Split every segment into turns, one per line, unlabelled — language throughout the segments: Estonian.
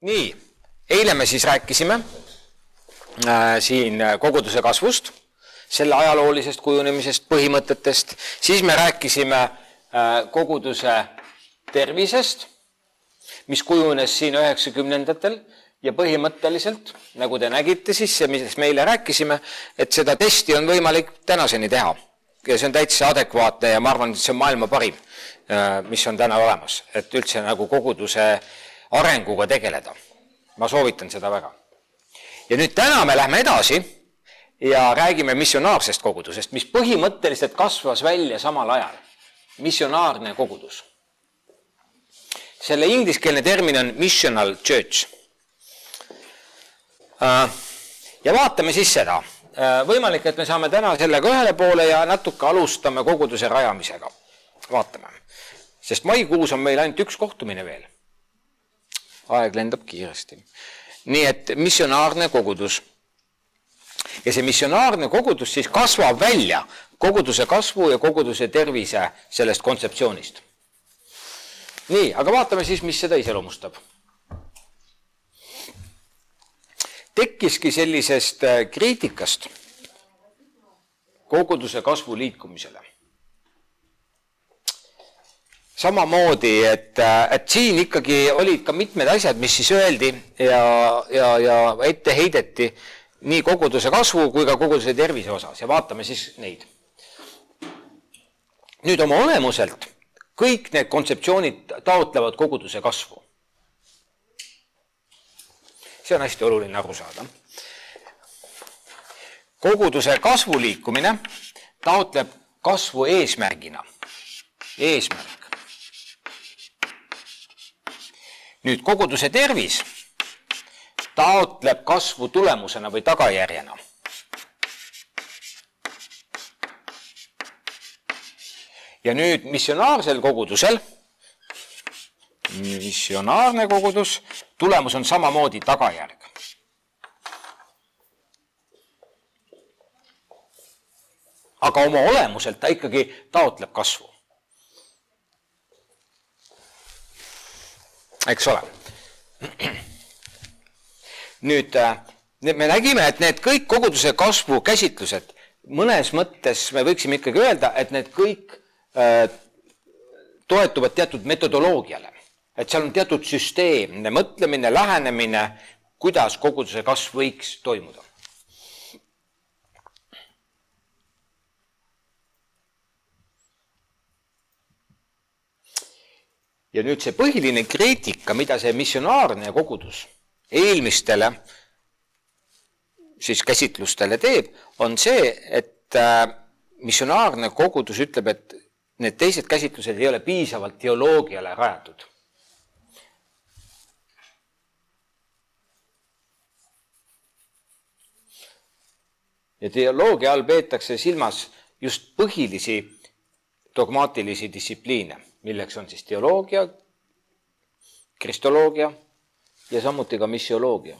nii, eile me siis rääkisime äh, siin koguduse kasvust, selle ajaloolisest kujunemisest, põhimõtetest, siis me rääkisime äh, koguduse tervisest, mis kujunes siin üheksakümnendatel ja põhimõtteliselt, nagu te nägite, siis see, millest me eile rääkisime, et seda testi on võimalik tänaseni teha. ja see on täitsa adekvaatne ja ma arvan, et see on maailma parim, äh, mis on täna olemas, et üldse nagu koguduse arenguga tegeleda. ma soovitan seda väga. ja nüüd täna me lähme edasi ja räägime missionaarsest kogudusest, mis põhimõtteliselt kasvas välja samal ajal. missionaarne kogudus. selle ingliskeelne termin on missional church. Äh, ja vaatame siis seda. Äh, võimalik, et me saame täna sellega ühele poole ja natuke alustame koguduse rajamisega. vaatame, sest maikuus on meil ainult üks kohtumine veel aeg lendab kiiresti. nii et missionaarne kogudus. ja see missionaarne kogudus siis kasvab välja koguduse kasvu ja koguduse tervise sellest kontseptsioonist. nii, aga vaatame siis, mis seda iseloomustab. tekkiski sellisest kriitikast koguduse kasvu liikumisele samamoodi, et, et siin ikkagi olid ka mitmed asjad, mis siis öeldi ja, ja, ja ette heideti nii koguduse kasvu kui ka koguduse tervise osas ja vaatame siis neid. nüüd oma olemuselt kõik need kontseptsioonid taotlevad koguduse kasvu. see on hästi oluline aru saada. koguduse kasvu liikumine taotleb kasvu eesmärgina, eesmärk nüüd koguduse tervis taotleb kasvu tulemusena või tagajärjena. ja nüüd missionaarsel kogudusel, missionaarne kogudus, tulemus on samamoodi tagajärg. aga oma olemuselt ta ikkagi taotleb kasvu. Eks ole. nüüd äh, me nägime, et need kõik koguduse kasvu käsitlused, mõnes mõttes me võiksime ikkagi öelda, et need kõik äh, toetuvad teatud metodoloogiale, et seal on teatud süsteemne mõtlemine, lähenemine, kuidas koguduse kasv võiks toimuda. Ja nüüd see põhiline kriitika, mida see missionaarne kogudus eelmistele siis käsitlustele teeb, on see, et äh, missionaarne kogudus ütleb, et need teised käsitlused ei ole piisavalt teoloogiale rajatud. ja teoloogia all peetakse silmas just põhilisi dogmaatilisi distsipliine milleks on siis teoloogia, kristoloogia ja samuti ka missioloogia.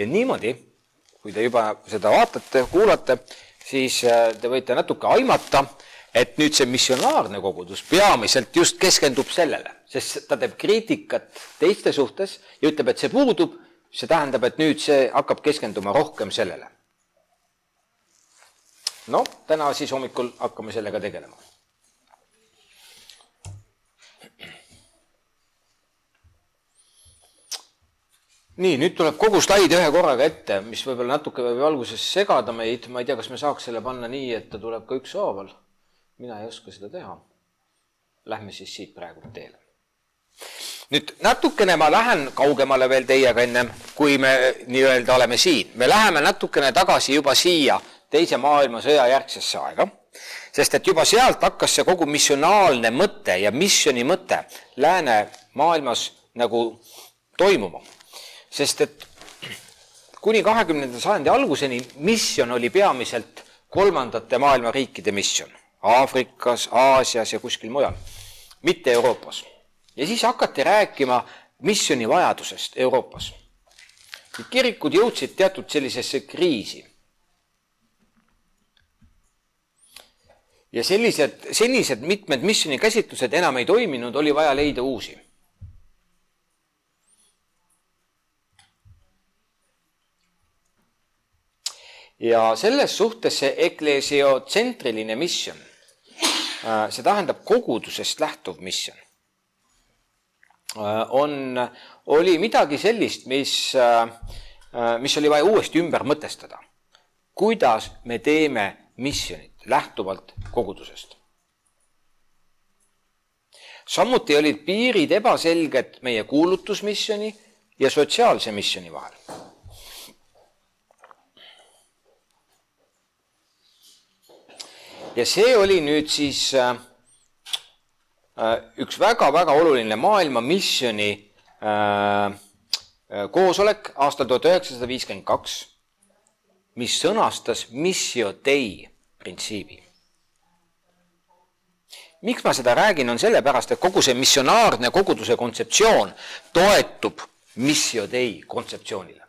ja niimoodi, kui te juba seda vaatate, kuulate, siis äh, te võite natuke aimata, et nüüd see missionaarne kogudus peamiselt just keskendub sellele, sest ta teeb kriitikat teiste suhtes ja ütleb, et see puudub see tähendab, et nüüd see hakkab keskenduma rohkem sellele. no täna siis hommikul hakkame sellega tegelema. nii, nüüd tuleb kogu slaid ühe korraga ette, mis võib-olla natuke võib alguses segada meid, ma ei tea, kas me saaks selle panna nii, et ta tuleb ka ükshaaval. mina ei oska seda teha. Lähme siis siit praegu teele nüüd natukene ma lähen kaugemale veel teiega ennem, kui me nii-öelda oleme siin. me läheme natukene tagasi juba siia teise maailmasõja järgsesse aega, sest et juba sealt hakkas see kogu missionaalne mõte ja missiooni mõte läänemaailmas nagu toimuma. sest et kuni kahekümnenda sajandi alguseni missioon oli peamiselt kolmandate maailma riikide missioon. Aafrikas, Aasias ja kuskil mujal, mitte Euroopas ja siis hakati rääkima missiooni vajadusest Euroopas. kirikud jõudsid teatud sellisesse kriisi. ja sellised, senised mitmed missiooni käsitlused enam ei toiminud, oli vaja leida uusi. ja selles suhtes see ekleesiotsentriline missioon, äh, see tähendab kogudusest lähtuv missioon, on, oli midagi sellist, mis, äh, mis oli vaja uuesti ümber mõtestada. kuidas me teeme missionit lähtuvalt kogudusest. samuti olid piirid ebaselged meie kuulutusmisjoni ja sotsiaalse misjoni vahel. ja see oli nüüd siis äh, äh üks väga-väga oluline maailma misjoni äh, äh, koosolek aastal tuhat üheksasada viiskümmend kaks, mis sõnastas missio dei printsiibi. miks ma seda räägin, on sellepärast, et kogu see missionaarne koguduse kontseptsioon toetub missio dei kontseptsioonile.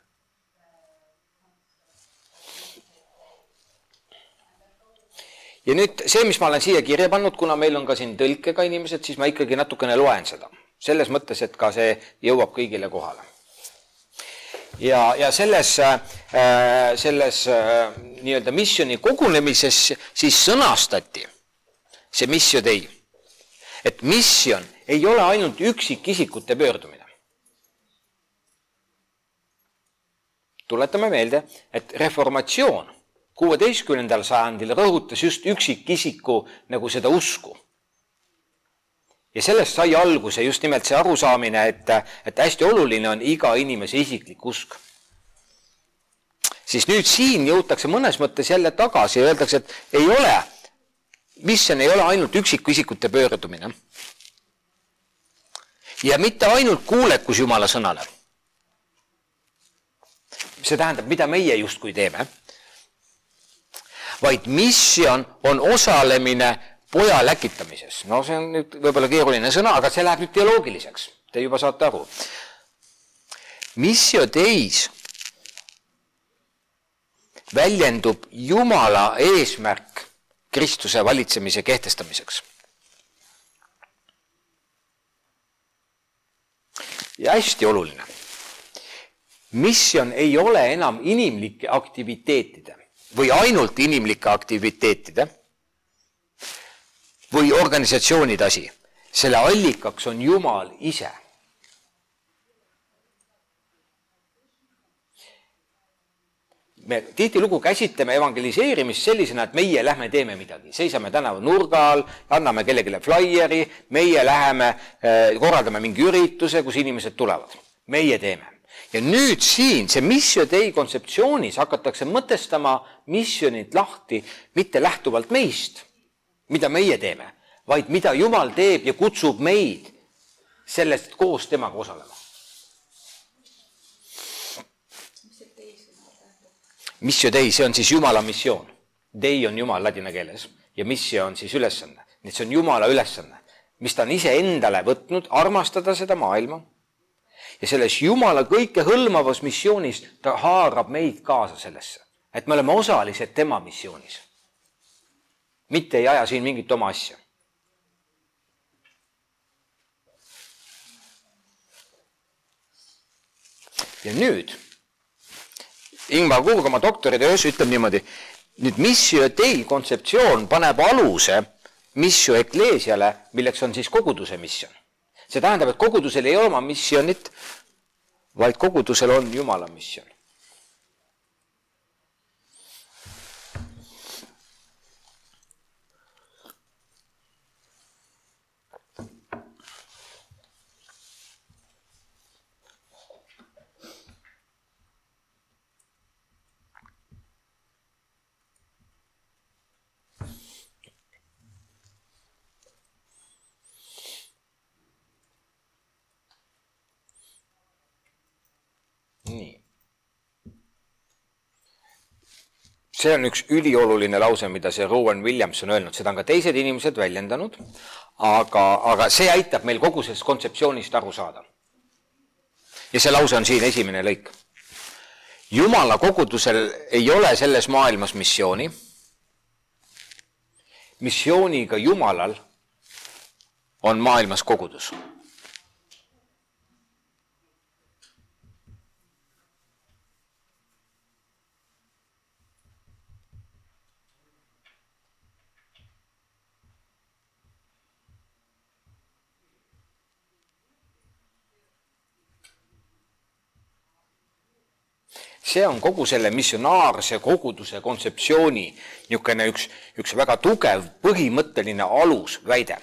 Ja nüüd see, mis ma olen siia kirja pannud, kuna meil on ka siin tõlkega inimesed, siis ma ikkagi natukene loen seda. selles mõttes, et ka see jõuab kõigile kohale ja, ja selles, äh, selles äh, nii-öelda missiooni kogunemises siis sõnastati see missioon ei, et missioon ei ole ainult üksikisikute pöördumine. tuletame meelde, et reformatsioon kuueteistkümnendal sajandil rõhutas just üksikisiku nagu seda usku ja sellest sai alguse just nimelt see arusaamine, et, et hästi oluline on iga inimese isiklik usk. siis nüüd siin jõutakse mõnes mõttes jälle tagasi ja öeldakse, et ei ole, misjon ei ole ainult üksikisikute pöördumine. ja mitte ainult kuulekus Jumala sõnale. see tähendab, mida meie justkui teeme, vaid misjon on osalemine poja läkitamises, no see on nüüd võib-olla keeruline sõna, aga see läheb nüüd teoloogiliseks, te juba saate aru. missio teis väljendub Jumala eesmärk Kristuse valitsemise kehtestamiseks. ja hästi oluline. misjon ei ole enam inimlike aktiviteetide või ainult inimlike aktiviteetide või organisatsioonide asi. selle allikaks on Jumal ise. me tihtilugu käsitleme evangeliseerimist sellisena, et meie lähme teeme midagi, seisame tänava nurga all, anname kellelegi flaieri, meie läheme, eh, korraldame mingi ürituse, kus inimesed tulevad. meie teeme ja nüüd siin see Mission Day kontseptsioonis hakatakse mõtestama missionit lahti mitte lähtuvalt meist mida meie teeme, vaid mida Jumal teeb ja kutsub meid sellest koos temaga osalema. missio dei, see on siis Jumala missioon. Dei on Jumal ladina keeles ja missio on siis ülesanne, nii et see on Jumala ülesanne, mis ta on iseendale võtnud, armastada seda maailma. Ja selles Jumala kõikehõlmavas missioonis ta haarab meid kaasa sellesse, et me oleme osalised tema missioonis mitte ei aja siin mingit oma asja. ja nüüd Ingmar Kurg oma doktoritöös ütleb niimoodi, nüüd missio dei kontseptsioon paneb aluse missio ecclesiale, milleks on siis koguduse missioon. See tähendab, et kogudusel ei ole oma missionit, vaid kogudusel on Jumala missioon. See on üks ülioluline lause, mida see Rowan Williams on öelnud, seda on ka teised inimesed väljendanud, aga, aga see aitab meil kogu sellest kontseptsioonist aru saada. ja see lause on siin esimene lõik. jumala kogudusel ei ole selles maailmas missiooni, missiooniga Jumalal on maailmas kogudus see on kogu selle missionaarse koguduse kontseptsiooni niisugune üks, üks väga tugev põhimõtteline alusväide.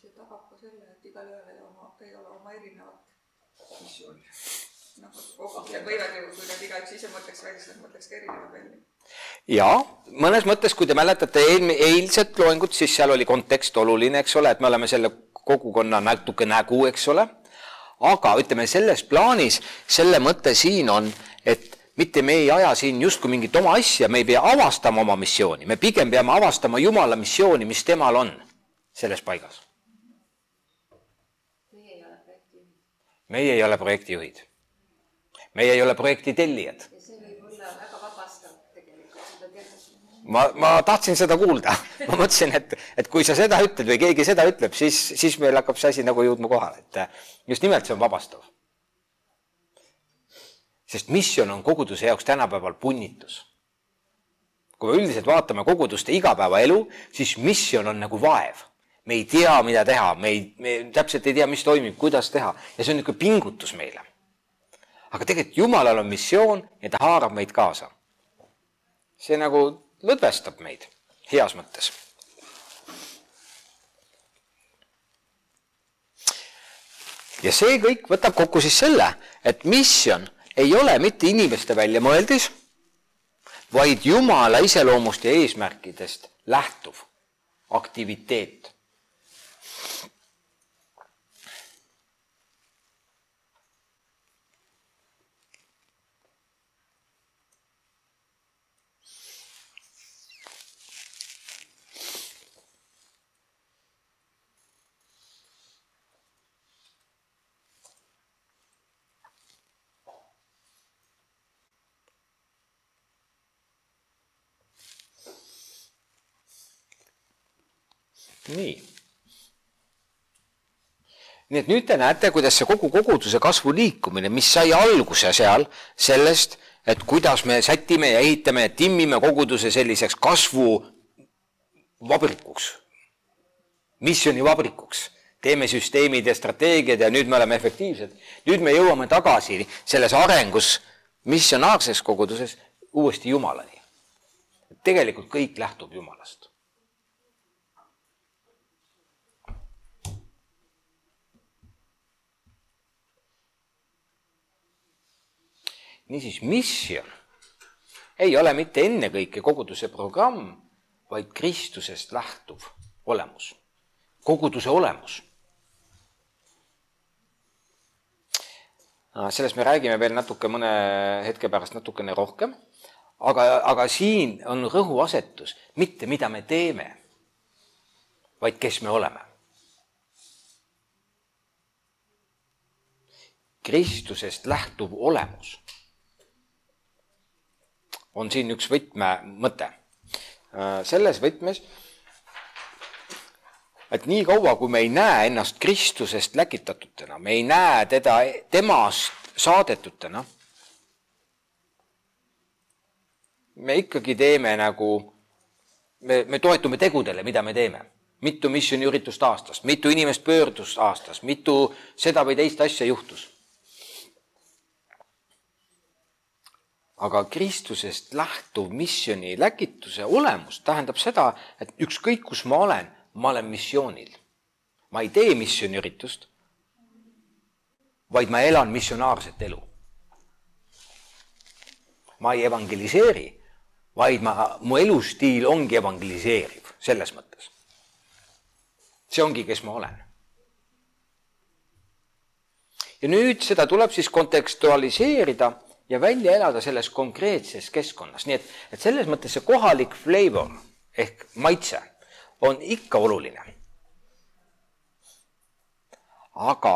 see tagab ka selle, et igalühel ei oma, ei ole oma erinevat missiooni. noh, ja võivad ju, kui nad igaüks ise mõtleks välja, siis nad mõtleks ka erinevalt välja
ja mõnes mõttes, kui te mäletate eelmi-, eilset loengut, siis seal oli kontekst oluline, eks ole, et me oleme selle kogukonna natuke nägu, eks ole. aga ütleme selles plaanis, selle mõte siin on, et mitte me ei aja siin justkui mingit oma asja, me ei pea avastama oma missiooni, me pigem peame avastama Jumala missiooni, mis temal on selles paigas. meie ei ole projektijuhid. meie ei ole projekti tellijad ma, ma tahtsin seda kuulda, ma mõtlesin, et, et kui sa seda ütled või keegi seda ütleb, siis, siis meil hakkab see asi nagu jõudma kohale, et just nimelt see on vabastav. sest missioon on koguduse jaoks tänapäeval punnitus. kui me üldiselt vaatame koguduste igapäevaelu, siis missioon on nagu vaev. me ei tea, mida teha, me ei, me täpselt ei tea, mis toimib, kuidas teha ja see on niisugune pingutus meile. aga tegelikult Jumalal on missioon ja ta haarab meid kaasa. see nagu lõdvestab meid heas mõttes. ja see kõik võtab kokku siis selle, et misjon ei ole mitte inimeste väljamõeldis, vaid Jumala iseloomust ja eesmärkidest lähtuv aktiviteet nii. nii et nüüd te näete, kuidas see kogu koguduse kasvu liikumine, mis sai alguse seal sellest, et kuidas me sätime ja ehitame ja timmime koguduse selliseks kasvuvabrikuks, missioonivabrikuks teeme süsteemid ja strateegiad ja nüüd me oleme efektiivsed. nüüd me jõuame tagasi selles arengus missionaarses koguduses uuesti Jumalani. tegelikult kõik lähtub Jumalast. Niisiis, misjon ei ole mitte ennekõike koguduse programm, vaid Kristusest lähtuv olemus, koguduse olemus. sellest me räägime veel natuke mõne hetke pärast natukene rohkem, aga, aga siin on rõhuasetus mitte mida me teeme, vaid kes me oleme. Kristusest lähtuv olemus on siin üks võtmemõte. Äh, selles võtmes, et niikaua, kui me ei näe ennast Kristusest läkitatutena, me ei näe teda temast saadetutena, me ikkagi teeme nagu, me, me toetume tegudele, mida me teeme. mitu missiooniüritust aastas, mitu inimest pöördus aastas, mitu seda või teist asja juhtus aga Kristusest lähtuv missiooni läkituse olemus tähendab seda, et ükskõik, kus ma olen, ma olen missioonil. ma ei tee missiooniüritust, vaid ma elan missionaarset elu. ma ei evangeliseeri, vaid ma, mu elustiil ongi evangeliseeriv, selles mõttes. see ongi, kes ma olen. ja nüüd seda tuleb siis kontekstualiseerida ja välja elada selles konkreetses keskkonnas, nii et, et selles mõttes see kohalik flavor ehk maitse on ikka oluline. aga,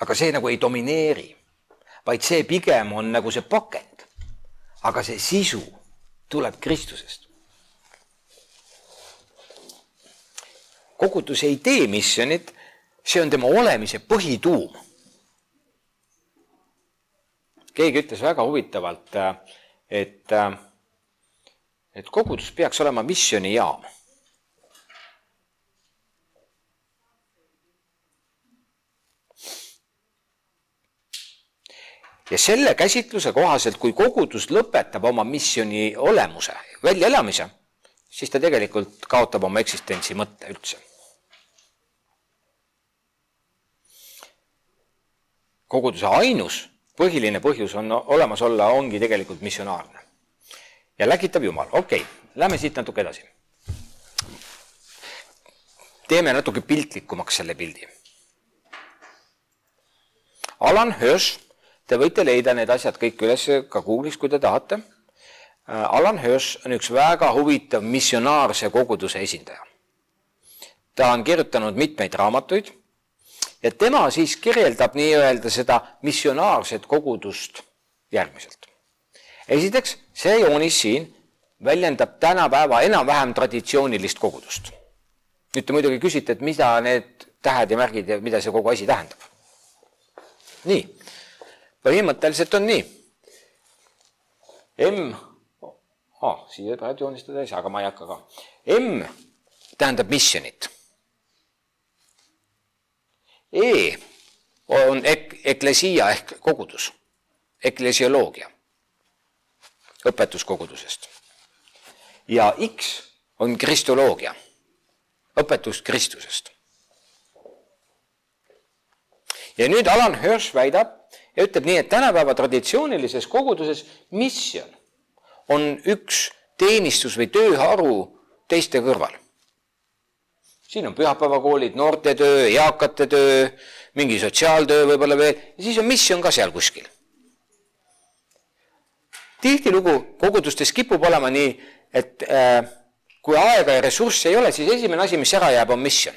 aga see nagu ei domineeri, vaid see pigem on nagu see pakend. aga see sisu tuleb Kristusest. kogudus ei tee missionit, see on tema olemise põhituum. Keegi ütles väga huvitavalt, et, et kogudus peaks olema missioonijaam ja selle käsitluse kohaselt, kui kogudus lõpetab oma missiooni olemuse, väljaelamise, siis ta tegelikult kaotab oma eksistentsi mõtte üldse. koguduse ainus põhiline põhjus on olemas olla, ongi tegelikult missionaarne. ja läkitab Jumal, okei okay,, lähme siit natuke edasi. teeme natuke piltlikumaks selle pildi. Alan Hirsch Te võite leida need asjad kõik üles ka Google'is, kui te tahate. Äh, Alan Hirsch on üks väga huvitav missionaarse koguduse esindaja. ta on kirjutanud mitmeid raamatuid ja tema siis kirjeldab nii-öelda seda missionaarset kogudust järgmiselt. esiteks, see joonis siin väljendab tänapäeva enam-vähem traditsioonilist kogudust. nüüd te muidugi küsite, et mida need tähed ja märgid ja mida see kogu asi tähendab. nii põhimõtteliselt on nii. M ah,, siia praegu joonistada ei saa, aga ma ei hakka ka. M tähendab missionit. E on ek-, eklesia ehk kogudus, eklesioloogia, õpetus kogudusest. ja X on kristoloogia, õpetus Kristusest. ja nüüd Alan Hirsch väidab, ja ütleb nii, et tänapäeva traditsioonilises koguduses misjon on üks teenistus või tööharu teiste kõrval. Siin on pühapäevakoolid, noortetöö, eakate töö, mingi sotsiaaltöö võib-olla veel siis on misjon ka seal kuskil. tihtilugu kogudustes kipub olema nii, et äh, kui aega ja ressurssi ei ole, siis esimene asi, mis ära jääb, on misjon.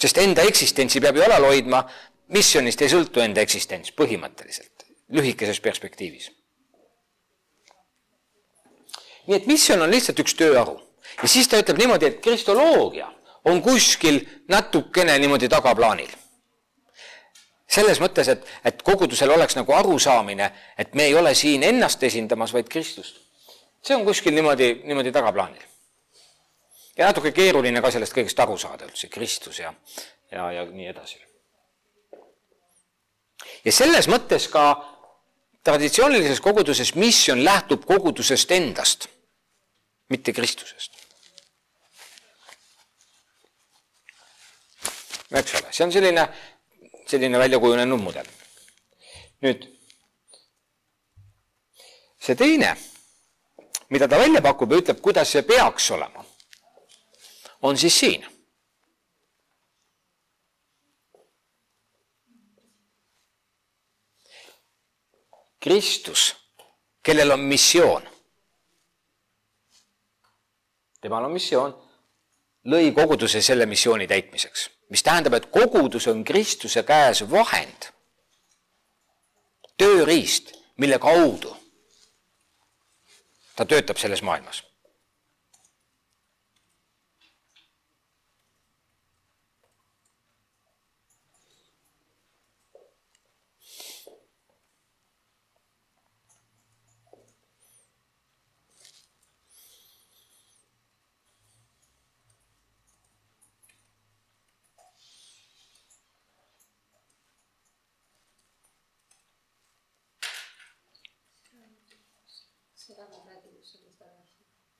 sest enda eksistentsi peab ju alal hoidma, missionist ei sõltu enda eksistents põhimõtteliselt, lühikeses perspektiivis. nii et misjon on lihtsalt üks tööharu ja siis ta ütleb niimoodi, et kristoloogia on kuskil natukene niimoodi tagaplaanil. selles mõttes, et, et kogudusel oleks nagu arusaamine, et me ei ole siin ennast esindamas, vaid Kristust. see on kuskil niimoodi, niimoodi tagaplaanil. ja natuke keeruline ka sellest kõigest aru saada üldse, Kristus ja, ja, ja nii edasi ja selles mõttes ka traditsioonilises koguduses misjon lähtub kogudusest endast, mitte Kristusest. eks ole, see on selline, selline väljakujunenud mudel. nüüd see teine, mida ta välja pakub ja ütleb, kuidas see peaks olema, on siis siin Kristus, kellel on missioon. Temal on missioon, lõi koguduse selle missiooni täitmiseks, mis tähendab, et kogudus on Kristuse käes vahend, tööriist, mille kaudu ta töötab selles maailmas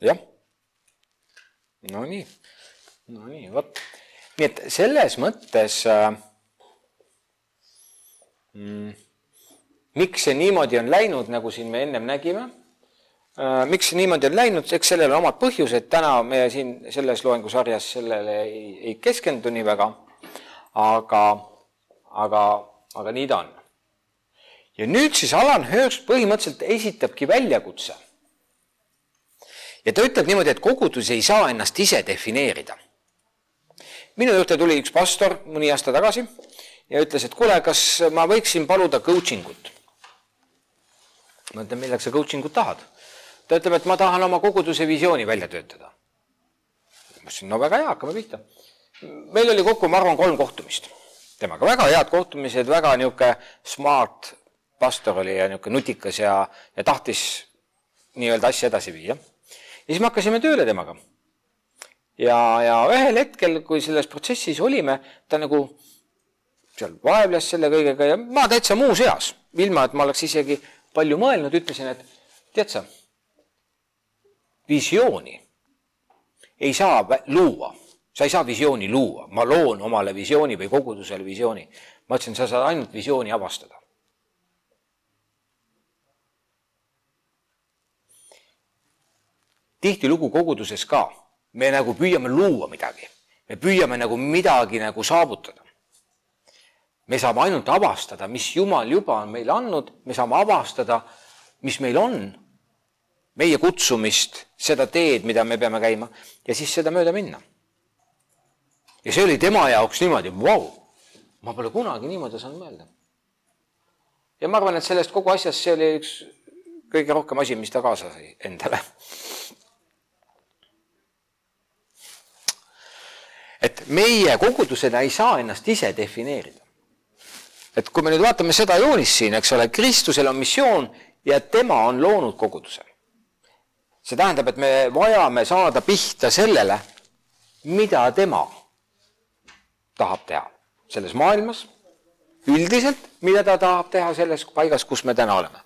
jah. Nonii, nonii, vot. nii et selles mõttes äh, mm, miks see niimoodi on läinud, nagu siin me ennem nägime äh,, miks see niimoodi on läinud, eks sellel on omad põhjused, täna me siin selles loengusarjas sellele ei, ei keskendu nii väga, aga, aga, aga nii ta on. ja nüüd siis Alan Hirsch põhimõtteliselt esitabki väljakutse ja ta ütleb niimoodi, et kogudus ei saa ennast ise defineerida. minu juurde tuli üks pastor mõni aasta tagasi ja ütles, et kuule, kas ma võiksin paluda coaching ut. ma ütlen, milleks sa coaching ut tahad? ta ütleb, et ma tahan oma koguduse visiooni välja töötada. ma ütlesin, no väga hea, hakkame pihta. meil oli kokku, ma arvan, kolm kohtumist temaga, väga head kohtumised, väga niisugune smart pastor oli ja niisugune nutikas ja, ja tahtis nii-öelda asja edasi viia. Ja siis me hakkasime tööle temaga. ja, ja ühel hetkel, kui selles protsessis olime, ta nagu seal vaevles selle kõigega ja ma täitsa muus eas, ilma et ma oleks isegi palju mõelnud, ütlesin, et tead sa, visiooni ei saa luua, sa ei saa visiooni luua, ma loon omale visiooni või kogudusele visiooni. ma ütlesin, sa saad ainult visiooni avastada. Tihtilugu koguduses ka, me nagu püüame luua midagi, me püüame nagu midagi nagu saavutada me saame ainult avastada, mis Jumal juba on meile andnud, me saame avastada, mis meil on, meie kutsumist, seda teed, mida me peame käima ja siis seda mööda minna. ja see oli tema jaoks niimoodi, vau, ma pole kunagi niimoodi saanud mõelda. ja ma arvan, et sellest kogu asjast see oli üks kõige rohkem asi, mis ta kaasa sai endale. Et meie kogudusena ei saa ennast ise defineerida et kui me nüüd vaatame seda joonist siin, eks ole, Kristusel on missioon ja tema on loonud koguduse. see tähendab, et me vajame saada pihta sellele, mida tema tahab teha selles maailmas, üldiselt, mida ta tahab teha selles paigas, kus me täna oleme.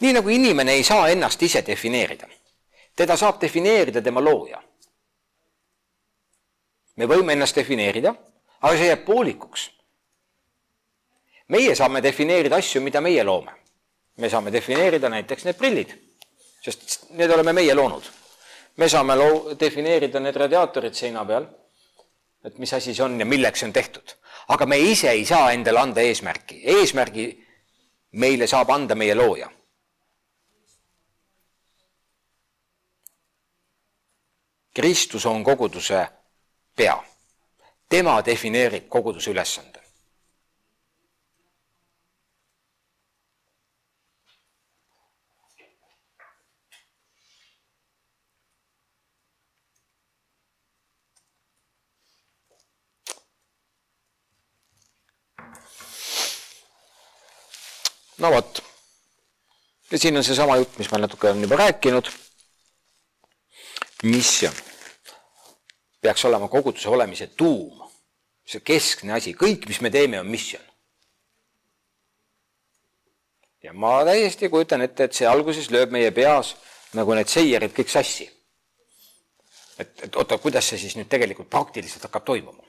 nii nagu inimene ei saa ennast ise defineerida, teda saab defineerida tema looja. me võime ennast defineerida aga see jääb poolikuks. meie saame defineerida asju, mida meie loome. me saame defineerida näiteks need prillid, sest need oleme meie loonud. me saame loo-, defineerida need radiaatorid seina peal, et mis asi see on ja milleks see on tehtud. aga me ise ei saa endale anda eesmärki, eesmärgi meile saab anda meie looja Kristus on koguduse pea tema defineerib koguduse ülesande. no vot. ja siin on seesama jutt, mis ma natuke olen juba rääkinud. Misjon peaks olema koguduse olemise tuum, see keskne asi, kõik, mis me teeme, on misjon. ja ma täiesti kujutan ette, et see alguses lööb meie peas nagu need seierid kõik sassi. et, et oota, kuidas see siis nüüd tegelikult praktiliselt hakkab toimuma?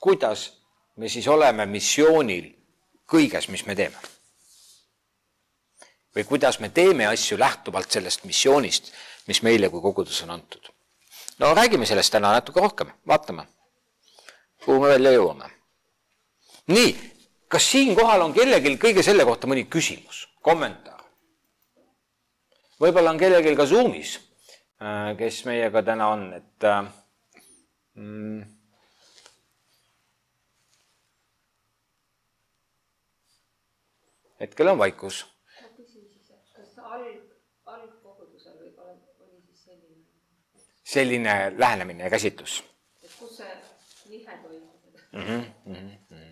kuidas me siis oleme missioonil kõiges, mis me teeme? või kuidas me teeme asju lähtuvalt sellest missioonist, mis meile kui kogudus on antud no räägime sellest täna natuke rohkem, vaatame, kuhu me välja jõuame. nii, kas siinkohal on kellelgi kõige selle kohta mõni küsimus, kommentaar? võib-olla on kellelgi ka Zoomis, äh, kes meiega täna on, et äh, mm, hetkel on vaikus selline lähenemine ja käsitlus.
et kus see nihe toimub
mm? -hmm, mm -hmm.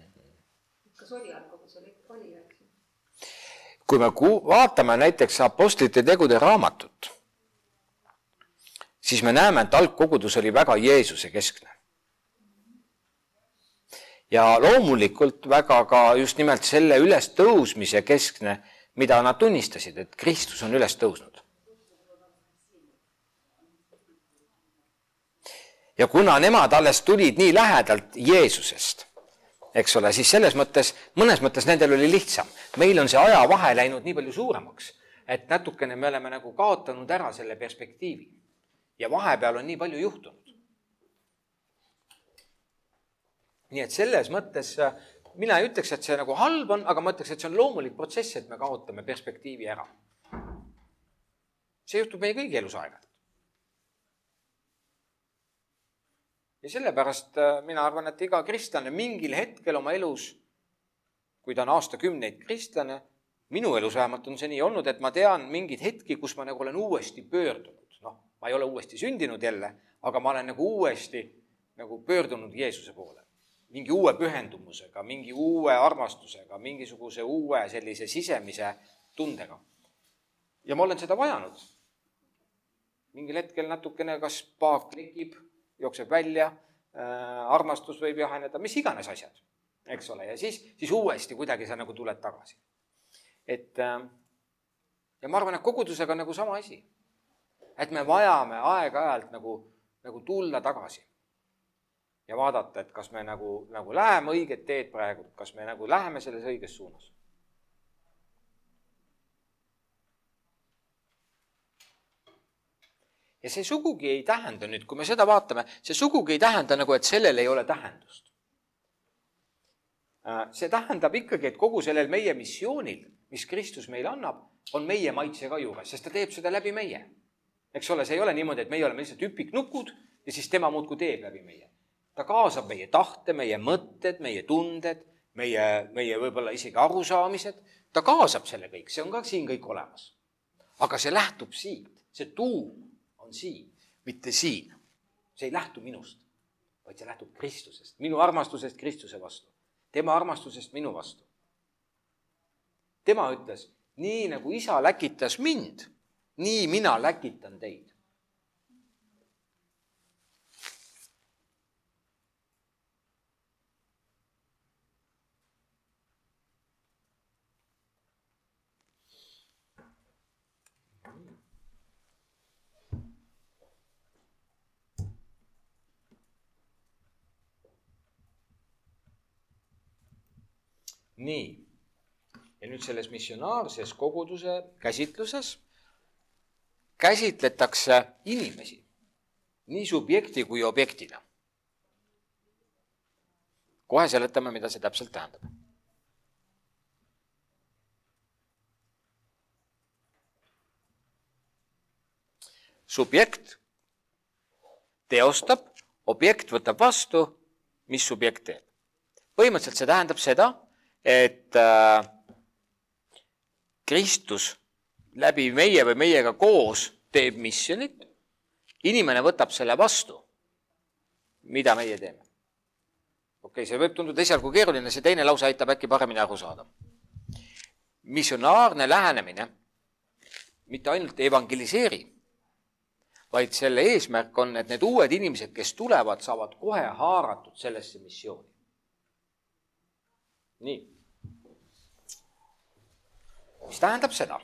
kas oli algkogusel, oli, eks ju?
kui me ku-, vaatame näiteks Apostlite tegude raamatut, siis me näeme, et algkogudus oli väga Jeesuse keskne. ja loomulikult väga ka just nimelt selle ülestõusmise keskne, mida nad tunnistasid, et Kristus on üles tõusnud. Ja kuna nemad alles tulid nii lähedalt Jeesusest, eks ole, siis selles mõttes, mõnes mõttes nendel oli lihtsam. meil on see ajavahe läinud nii palju suuremaks, et natukene me oleme nagu kaotanud ära selle perspektiivi. ja vahepeal on nii palju juhtunud. nii et selles mõttes äh, mina ei ütleks, et see nagu halb on, aga ma ütleks, et see on loomulik protsess, et me kaotame perspektiivi ära. see juhtub meie kõigi elus aeg-ajalt. Ja sellepärast äh, mina arvan, et iga kristlane mingil hetkel oma elus, kui ta on aastakümneid kristlane, minu elus vähemalt on see nii olnud, et ma tean mingeid hetki, kus ma nagu olen uuesti pöördunud. noh, ma ei ole uuesti sündinud jälle, aga ma olen nagu uuesti nagu pöördunud Jeesuse poole. mingi uue pühendumusega, mingi uue armastusega, mingisuguse uue sellise sisemise tundega. ja ma olen seda vajanud. mingil hetkel natukene kas paak lekib, jookseb välja äh,, armastus võib jaheneda, mis iganes asjad, eks ole, ja siis, siis uuesti kuidagi sa nagu tuled tagasi et äh, ja ma arvan, et kogudusega on nagu sama asi. et me vajame aeg-ajalt nagu, nagu tulla tagasi. ja vaadata, et kas me nagu, nagu läheme õiget teed praegu, kas me nagu läheme selles õiges suunas. Ja see sugugi ei tähenda nüüd, kui me seda vaatame, see sugugi ei tähenda nagu, et sellel ei ole tähendust. Äh, see tähendab ikkagi, et kogu sellel meie missioonil mis Kristus meile annab, on meie maitse ka juures, sest ta teeb seda läbi meie. eks ole, see ei ole niimoodi, et meie oleme lihtsalt ükiknukud ja siis tema muudkui teeb läbi meie. ta kaasab meie tahte, meie mõtted, meie tunded, meie, meie võib-olla isegi arusaamised, ta kaasab selle kõik, see on ka siin kõik olemas. aga see lähtub siit, see tuum on siin, mitte siin. see ei lähtu minust, vaid see lähtub Kristusest, minu armastusest Kristuse vastu, tema armastusest minu vastu tema ütles, nii nagu isa läkitas mind, nii mina läkitan teid. Nii ja nüüd selles missionaarses koguduse käsitluses käsitletakse inimesi nii subjekti kui objektina. kohe seletame, mida see täpselt tähendab. subjekt teostab, objekt võtab vastu, mis subjekt teeb. põhimõtteliselt see tähendab seda, et äh, Kristus läbi meie või meiega koos teeb missionit, inimene võtab selle vastu, mida meie teeme. okei okay,, see võib tunduda esialgu keeruline, see teine lause aitab äkki paremini aru saada. missionaarne lähenemine mitte ainult ei evangeliseeri, vaid selle eesmärk on, et need uued inimesed, kes tulevad, saavad kohe haaratud sellesse missiooni. Nii. Mis tähendab seda,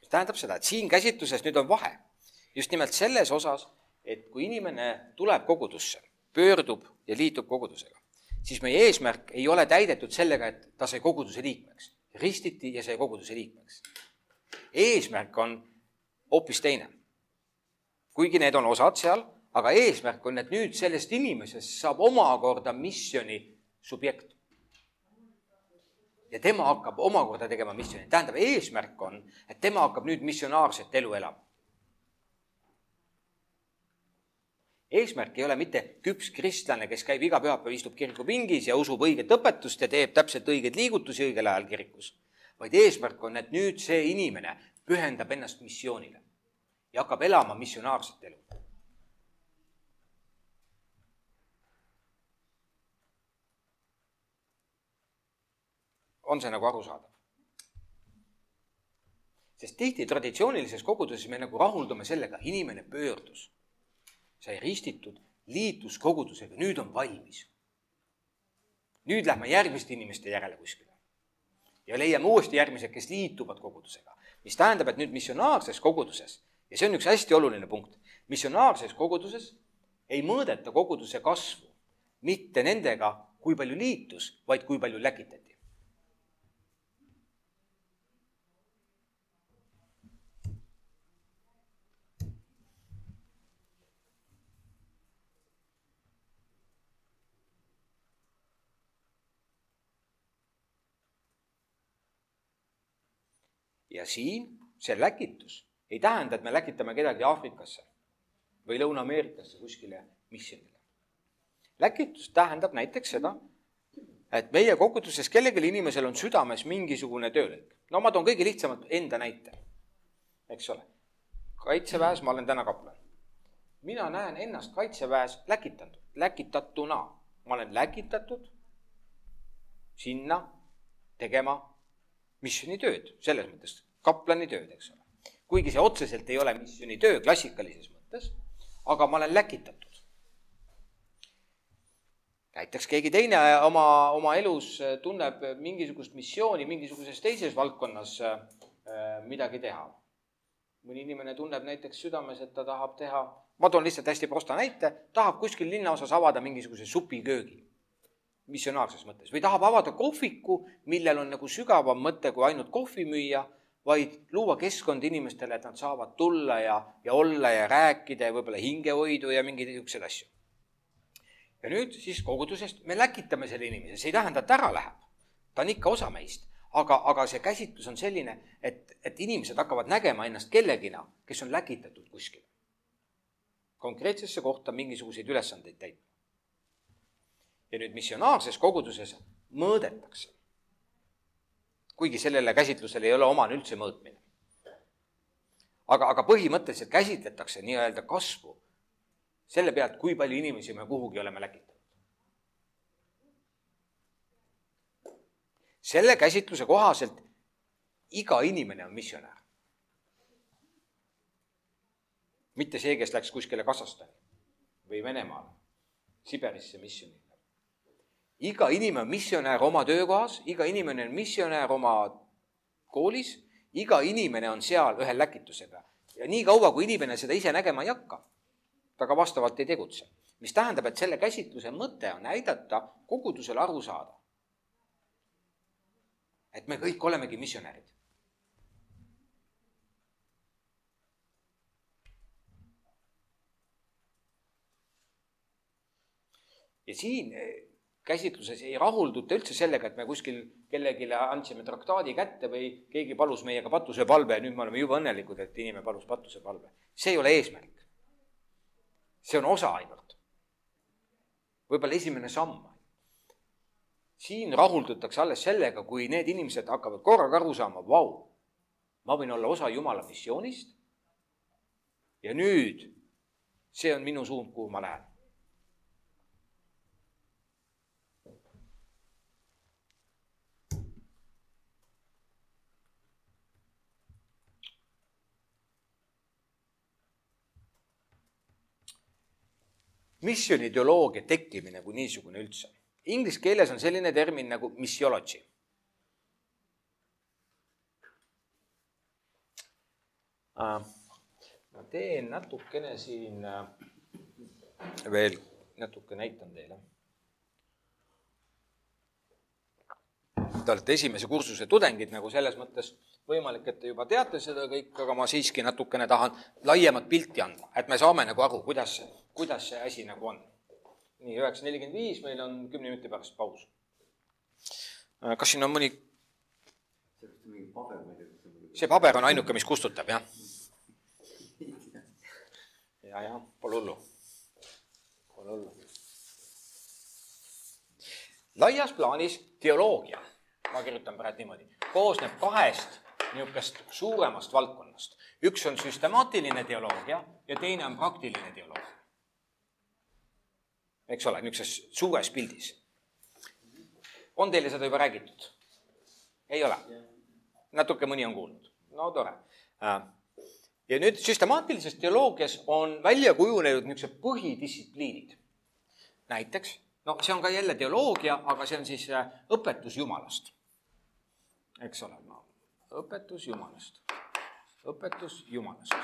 mis tähendab seda, et siin käsitluses nüüd on vahe. Just nimelt selles osas, et kui inimene tuleb kogudusse, pöördub ja liitub kogudusega, siis meie eesmärk ei ole täidetud sellega, et ta sai koguduse liikmeks, ristiti ja sai koguduse liikmeks. eesmärk on hoopis teine. kuigi need on osad seal, aga eesmärk on, et nüüd sellest inimesest saab omakorda misjoni subjekt ja tema hakkab omakorda tegema missiooni. tähendab, eesmärk on, et tema hakkab nüüd missionaarset elu elama. eesmärk ei ole mitte küps kristlane, kes käib iga pühapäev, istub kirikupingis ja usub õiget õpetust ja teeb täpselt õigeid liigutusi õigel ajal kirikus. vaid eesmärk on, et nüüd see inimene pühendab ennast missioonile ja hakkab elama missionaarset elu on see nagu arusaadav? sest tihti traditsioonilises koguduses me nagu rahuldume sellega, inimene pöördus, sai ristitud, liitus kogudusega, nüüd on valmis. nüüd lähme järgmiste inimeste järele kuskile. ja leiame uuesti järgmised, kes liituvad kogudusega, mis tähendab, et nüüd missionaarses koguduses ja see on üks hästi oluline punkt, missionaarses koguduses ei mõõdeta koguduse kasvu mitte nendega, kui palju liitus, vaid kui palju läkitati. Ja siin see läkitus ei tähenda, et me läkitame kedagi Aafrikasse või Lõuna-Ameerikasse kuskile missionile. läkitus tähendab näiteks seda, et meie koguduses kellelgi inimesel on südames mingisugune töölõik. no ma toon kõige lihtsamalt enda näite, eks ole. kaitseväes ma olen täna kaplan. mina näen ennast kaitseväes läkitatud, läkitatuna. ma olen läkitatud sinna tegema missioonitööd, selles mõttes kaplanitööd, eks ole. kuigi see otseselt ei ole missioonitöö klassikalises mõttes, aga ma olen läkitatud näiteks keegi teine oma, oma elus tunneb mingisugust missiooni mingisuguses teises valdkonnas äh, midagi teha. mõni inimene tunneb näiteks südames, et ta tahab teha, ma toon lihtsalt hästi prosta näite, tahab kuskil linnaosas avada mingisuguse supiköögi missionaarses mõttes või tahab avada kohviku, millel on nagu sügavam mõte kui ainult kohvi müüa, vaid luua keskkond inimestele, et nad saavad tulla ja, ja olla ja rääkida ja võib-olla hingehoidu ja mingeid niisuguseid asju ja nüüd siis kogudusest me läkitame selle inimese, see ei tähenda, et ära läheb. ta on ikka osa meist, aga, aga see käsitlus on selline, et, et inimesed hakkavad nägema ennast kellegina, kes on läkitatud kuskile. konkreetsesse kohta mingisuguseid ülesandeid täitma. ja nüüd missionaarses koguduses mõõdetakse. Kuigi sellele käsitlusele ei ole omane üldse mõõtmine. aga, aga põhimõtteliselt käsitletakse nii-öelda kasvu selle pealt, kui palju inimesi me kuhugi oleme läkitanud. selle käsitluse kohaselt iga inimene on missionär. mitte see, kes läks kuskile Kasahstani või Venemaale, Siberisse missionile. Iga inimene on missionär oma töökohas, iga inimene on missionär oma koolis, iga inimene on seal ühe läkitusega ja nii kaua, kui inimene seda ise nägema ei hakka ta ka vastavalt ei tegutse. mis tähendab, et selle käsitluse mõte on näidata kogudusele aru saada, et me kõik olemegi missionärid. ja siin käsitluses ei rahulduta üldse sellega, et me kuskil kellelegi andsime traktaadi kätte või keegi palus meiega patusepalve ja nüüd me oleme jube õnnelikud, et inimene palus patusepalve. see ei ole eesmärk see on osa ainult. võib-olla esimene samm. siin rahuldutakse alles sellega, kui need inimesed hakkavad korraga aru saama, vau, ma võin olla osa Jumala missioonist. ja nüüd see on minu suund, kuhu ma lähen missioni ideoloogia tekkimine kui niisugune üldse. Inglise keeles on selline termin nagu missiology. Äh, ma teen natukene siin äh, veel natuke näitan teile. Te olete esimese kursuse tudengid nagu selles mõttes võimalik, et te juba teate seda kõik, aga ma siiski natukene tahan laiemat pilti anda, et me saame nagu aru, kuidas kuidas see asi nagu on. nii, üheksa nelikümmend viis, meil on kümne minuti pärast paus. Äh, kas siin on mõni? see paber on ainuke, mis kustutab, jah? ja, ja pole hullu, pole hullu. laias plaanis teoloogia, ma kirjutan praegu niimoodi, koosneb kahest niisugust suuremast valdkonnast. üks on süstemaatiline teoloogia ja teine on praktiline teoloogia eks ole, niisuguses suures pildis. on teile seda juba räägitud? ei ole? natuke mõni on kuulnud. no tore. Ja nüüd süstemaatilises teoloogias on välja kujunenud niisugused põhidistsipliinid. näiteks, no see on ka jälle teoloogia, aga see on siis äh, õpetus Jumalast. eks ole, õpetus Jumalast, õpetus Jumalast.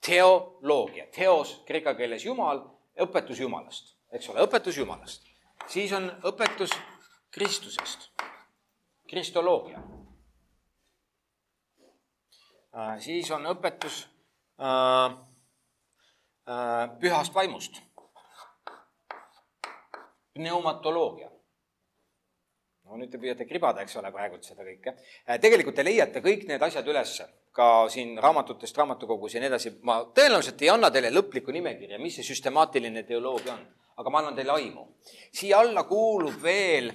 teoloogia, teos kreeka keeles Jumal õpetus Jumalast, eks ole, õpetus Jumalast. siis on õpetus Kristusest, kristoloogia. Äh, siis on õpetus äh, äh, pühast vaimust, pneumatoloogia no nüüd te püüate kribada, eks ole, praegult seda kõike. Äh, tegelikult te leiate kõik need asjad ülesse, ka siin raamatutest, raamatukogus ja nii edasi. ma tõenäoliselt ei anna teile lõplikku nimekirja, mis see süstemaatiline teoloogia on. aga ma annan teile aimu. siia alla kuulub veel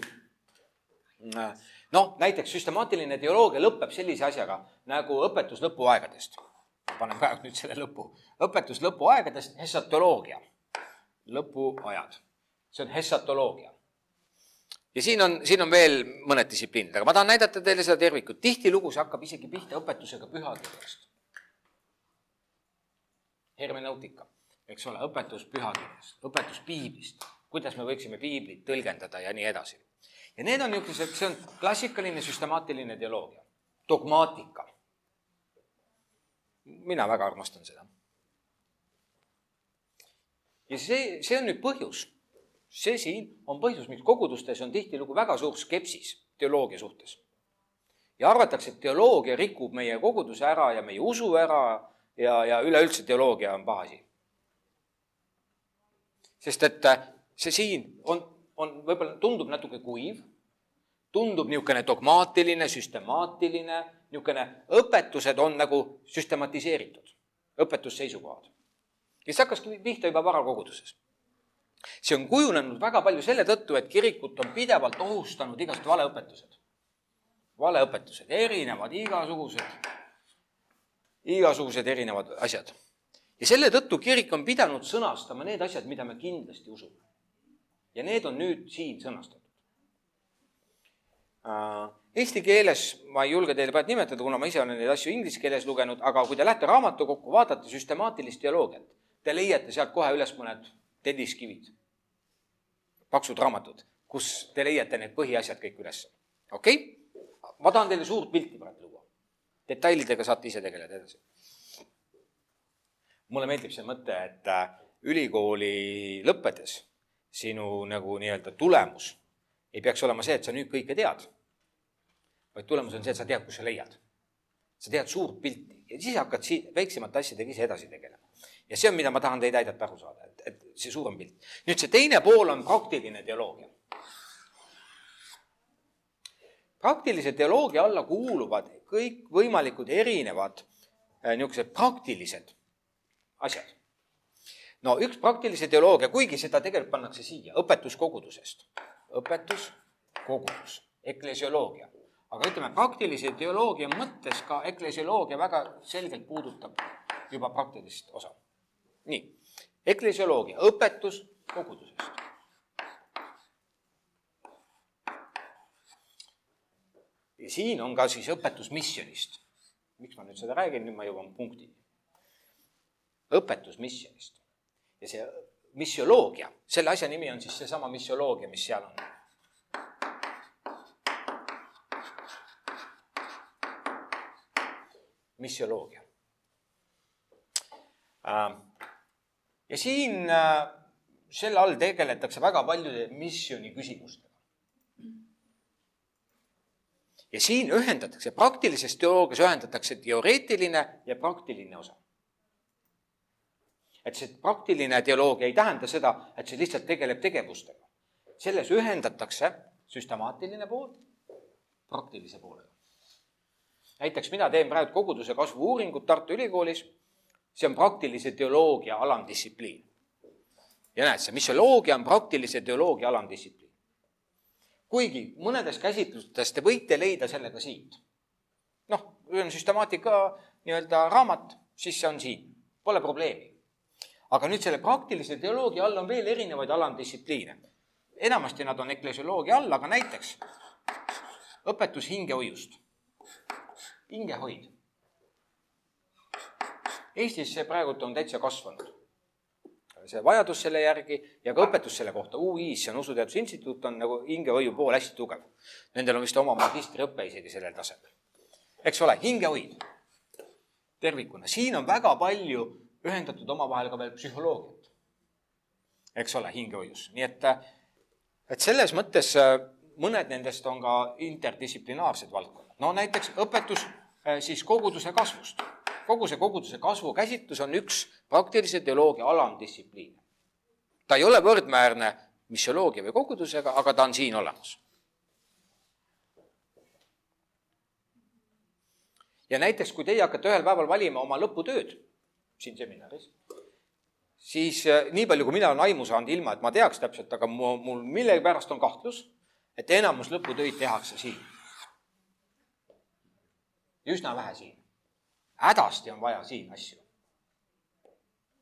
noh, näiteks süstemaatiline teoloogia lõpeb sellise asjaga nagu õpetus lõpuaegadest. panen praegu nüüd selle lõpu. õpetus lõpuaegadest, hessatoloogia, lõpuajad. see on hessatoloogia. Ja siin on, siin on veel mõned distsipliinid, aga ma tahan näidata teile seda tervikut. tihtilugu see hakkab isegi pihta õpetusega pühakirjast. hermeneutika, eks ole, õpetus pühakirjast, õpetus piiblist, kuidas me võiksime piiblit tõlgendada ja nii edasi ja need on niisugused, see on klassikaline süstemaatiline teoloogia, dogmaatika. mina väga armastan seda. ja see, see on nüüd põhjus, see siin on põhjus, miks kogudustes on tihtilugu väga suur skepsis teoloogia suhtes. ja arvatakse, et teoloogia rikub meie koguduse ära ja meie usu ära ja, ja üleüldse teoloogia on paha asi. sest et see siin on on, võib-olla tundub natuke kuiv, tundub niisugune dogmaatiline, süstemaatiline, niisugune õpetused on nagu süstematiseeritud, õpetusseisukohad. ja see hakkaski pihta juba varakoguduses. See on kujunenud väga palju selle tõttu, et kirikut on pidevalt ohustanud igasugused valeõpetused. valeõpetused, erinevad, igasugused, igasugused erinevad asjad. ja selle tõttu kirik on pidanud sõnastama need asjad, mida me kindlasti usume ja need on nüüd siin sõnastatud. Äh, eesti keeles ma ei julge teile praegu nimetada, kuna ma ise olen neid asju inglise keeles lugenud, aga kui te lähete raamatukokku, vaatate süstemaatilist teoloogiat, te leiate sealt kohe üles mõned telliskivid, paksud raamatud, kus te leiate need põhiasjad kõik üles. okei okay?? ma tahan teile suurt pilti praegu luua. detailidega saate ise tegeleda edasi. mulle meeldib see mõte, et äh, ülikooli lõppedes sinu nagu nii-öelda tulemus ei peaks olema see, et sa nüüd kõike tead, vaid tulemus on see, et sa tead, kus sa leiad. sa tead suurt pilti ja siis hakkad si-, väiksemate asjadega ise edasi tegelema. ja see on, mida ma tahan teid aidata aru saada, et, see suurem pilt. nüüd see teine pool on praktiline teoloogia. praktilise teoloogia alla kuuluvad kõikvõimalikud erinevad äh, niisugused praktilised asjad no üks praktilise teoloogia, kuigi seda tegelikult pannakse siia õpetuskogudusest, õpetuskogudus, eklesioloogia. aga ütleme, praktilise teoloogia mõttes ka eklesioloogia väga selgelt puudutab juba praktilist osa. nii, eklesioloogia, õpetus kogudusest. ja siin on ka siis õpetus missionist. miks ma nüüd seda räägin, nüüd ma jõuan punktini. õpetus missionist ja see missioloogia, selle asja nimi on siis seesama missioloogia, mis seal on. missioloogia. Ähm, ja siin äh, selle all tegeletakse väga paljude missiooni küsimustega. ja siin ühendatakse, praktilises teoorias ühendatakse teoreetiline ja praktiline osa et see praktiline teoloogia ei tähenda seda, et see lihtsalt tegeleb tegevustega. selles ühendatakse süstemaatiline pool praktilise poolega. näiteks mina teen praegu koguduse kasvu uuringut Tartu Ülikoolis, see on praktilise teoloogia alamdistsipliin. ja näed, see missioloogia on praktilise teoloogia alamdistsipliin. kuigi mõnedes käsitlustes te võite leida selle ka siit. noh, kui on süstemaatika nii-öelda raamat, siis see on siin, pole probleemi aga nüüd selle praktilise teoloogia all on veel erinevaid alamdistsipliine. enamasti nad on eklesioloogia all, aga näiteks õpetus hingehoiust, hingehoid. Eestis see praegult on täitsa kasvanud, see vajadus selle järgi ja ka õpetus selle kohta, UI-s, see on Usuteaduse Instituut, on nagu hingehoiu pool hästi tugev. Nendel on vist oma magistriõpe isegi sellel tasemel. eks ole, hingehoid tervikuna, siin on väga palju ühendatud omavahel ka veel psühholoogiat. eks ole, hingehoius, nii et, et selles mõttes äh, mõned nendest on ka interdistsiplinaarsed valdkonnad. no näiteks õpetus äh, siis koguduse kasvust. Kogu see koguduse kasvu käsitlus on üks praktilise teoloogia alamdistsipliin. ta ei ole võrdmäärne missioloogia või kogudusega, aga ta on siin olemas ja näiteks, kui teie hakkate ühel päeval valima oma lõputööd, siin seminaris, siis äh, nii palju, kui mina olen aimu saanud, ilma et ma teaks täpselt, aga mu, mul millegipärast on kahtlus, et enamus lõputöid tehakse siin. üsna vähe siin. Hädasti on vaja siin asju.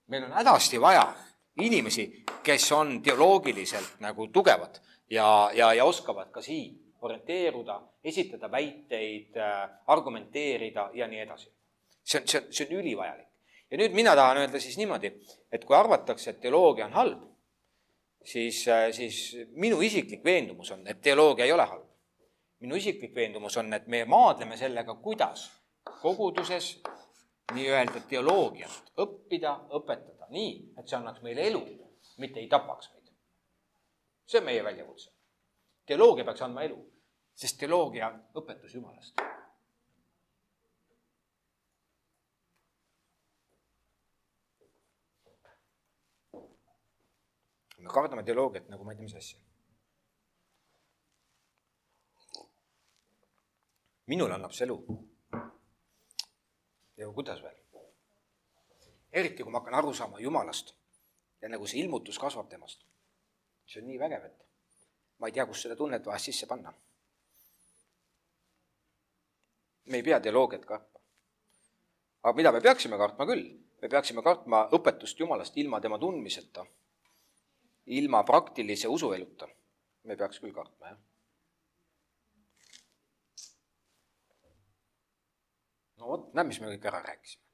meil on hädasti vaja inimesi, kes on teoloogiliselt nagu tugevad ja, ja, ja oskavad ka siin orienteeruda, esitada väiteid, äh, argumenteerida ja nii edasi. see on, see on, see on ülivajalik ja nüüd mina tahan öelda siis niimoodi, et kui arvatakse, et teoloogia on halb, siis, äh, siis minu isiklik veendumus on, et teoloogia ei ole halb. minu isiklik veendumus on, et me maadleme sellega, kuidas koguduses nii-öelda teoloogiat õppida, õpetada nii, et see annaks meile elu, mitte ei tapaks meid. see on meie väljakutse. teoloogia peaks andma elu, sest teoloogia on õpetus Jumalast me kardame teoloogiat nagu ma ei tea, mis asja. minule annab see elu. Ja kuidas veel? eriti, kui ma hakkan aru saama Jumalast ja nagu see ilmutus kasvab temast. see on nii vägev, et ma ei tea, kust seda tunnet vahest sisse panna. me ei pea teoloogiat kartma. aga mida me peaksime kartma küll, me peaksime kartma õpetust Jumalast ilma tema tundmiseta ilma praktilise usueluta me peaks küll kartma, jah. no vot, näed, mis me kõik ära rääkisime.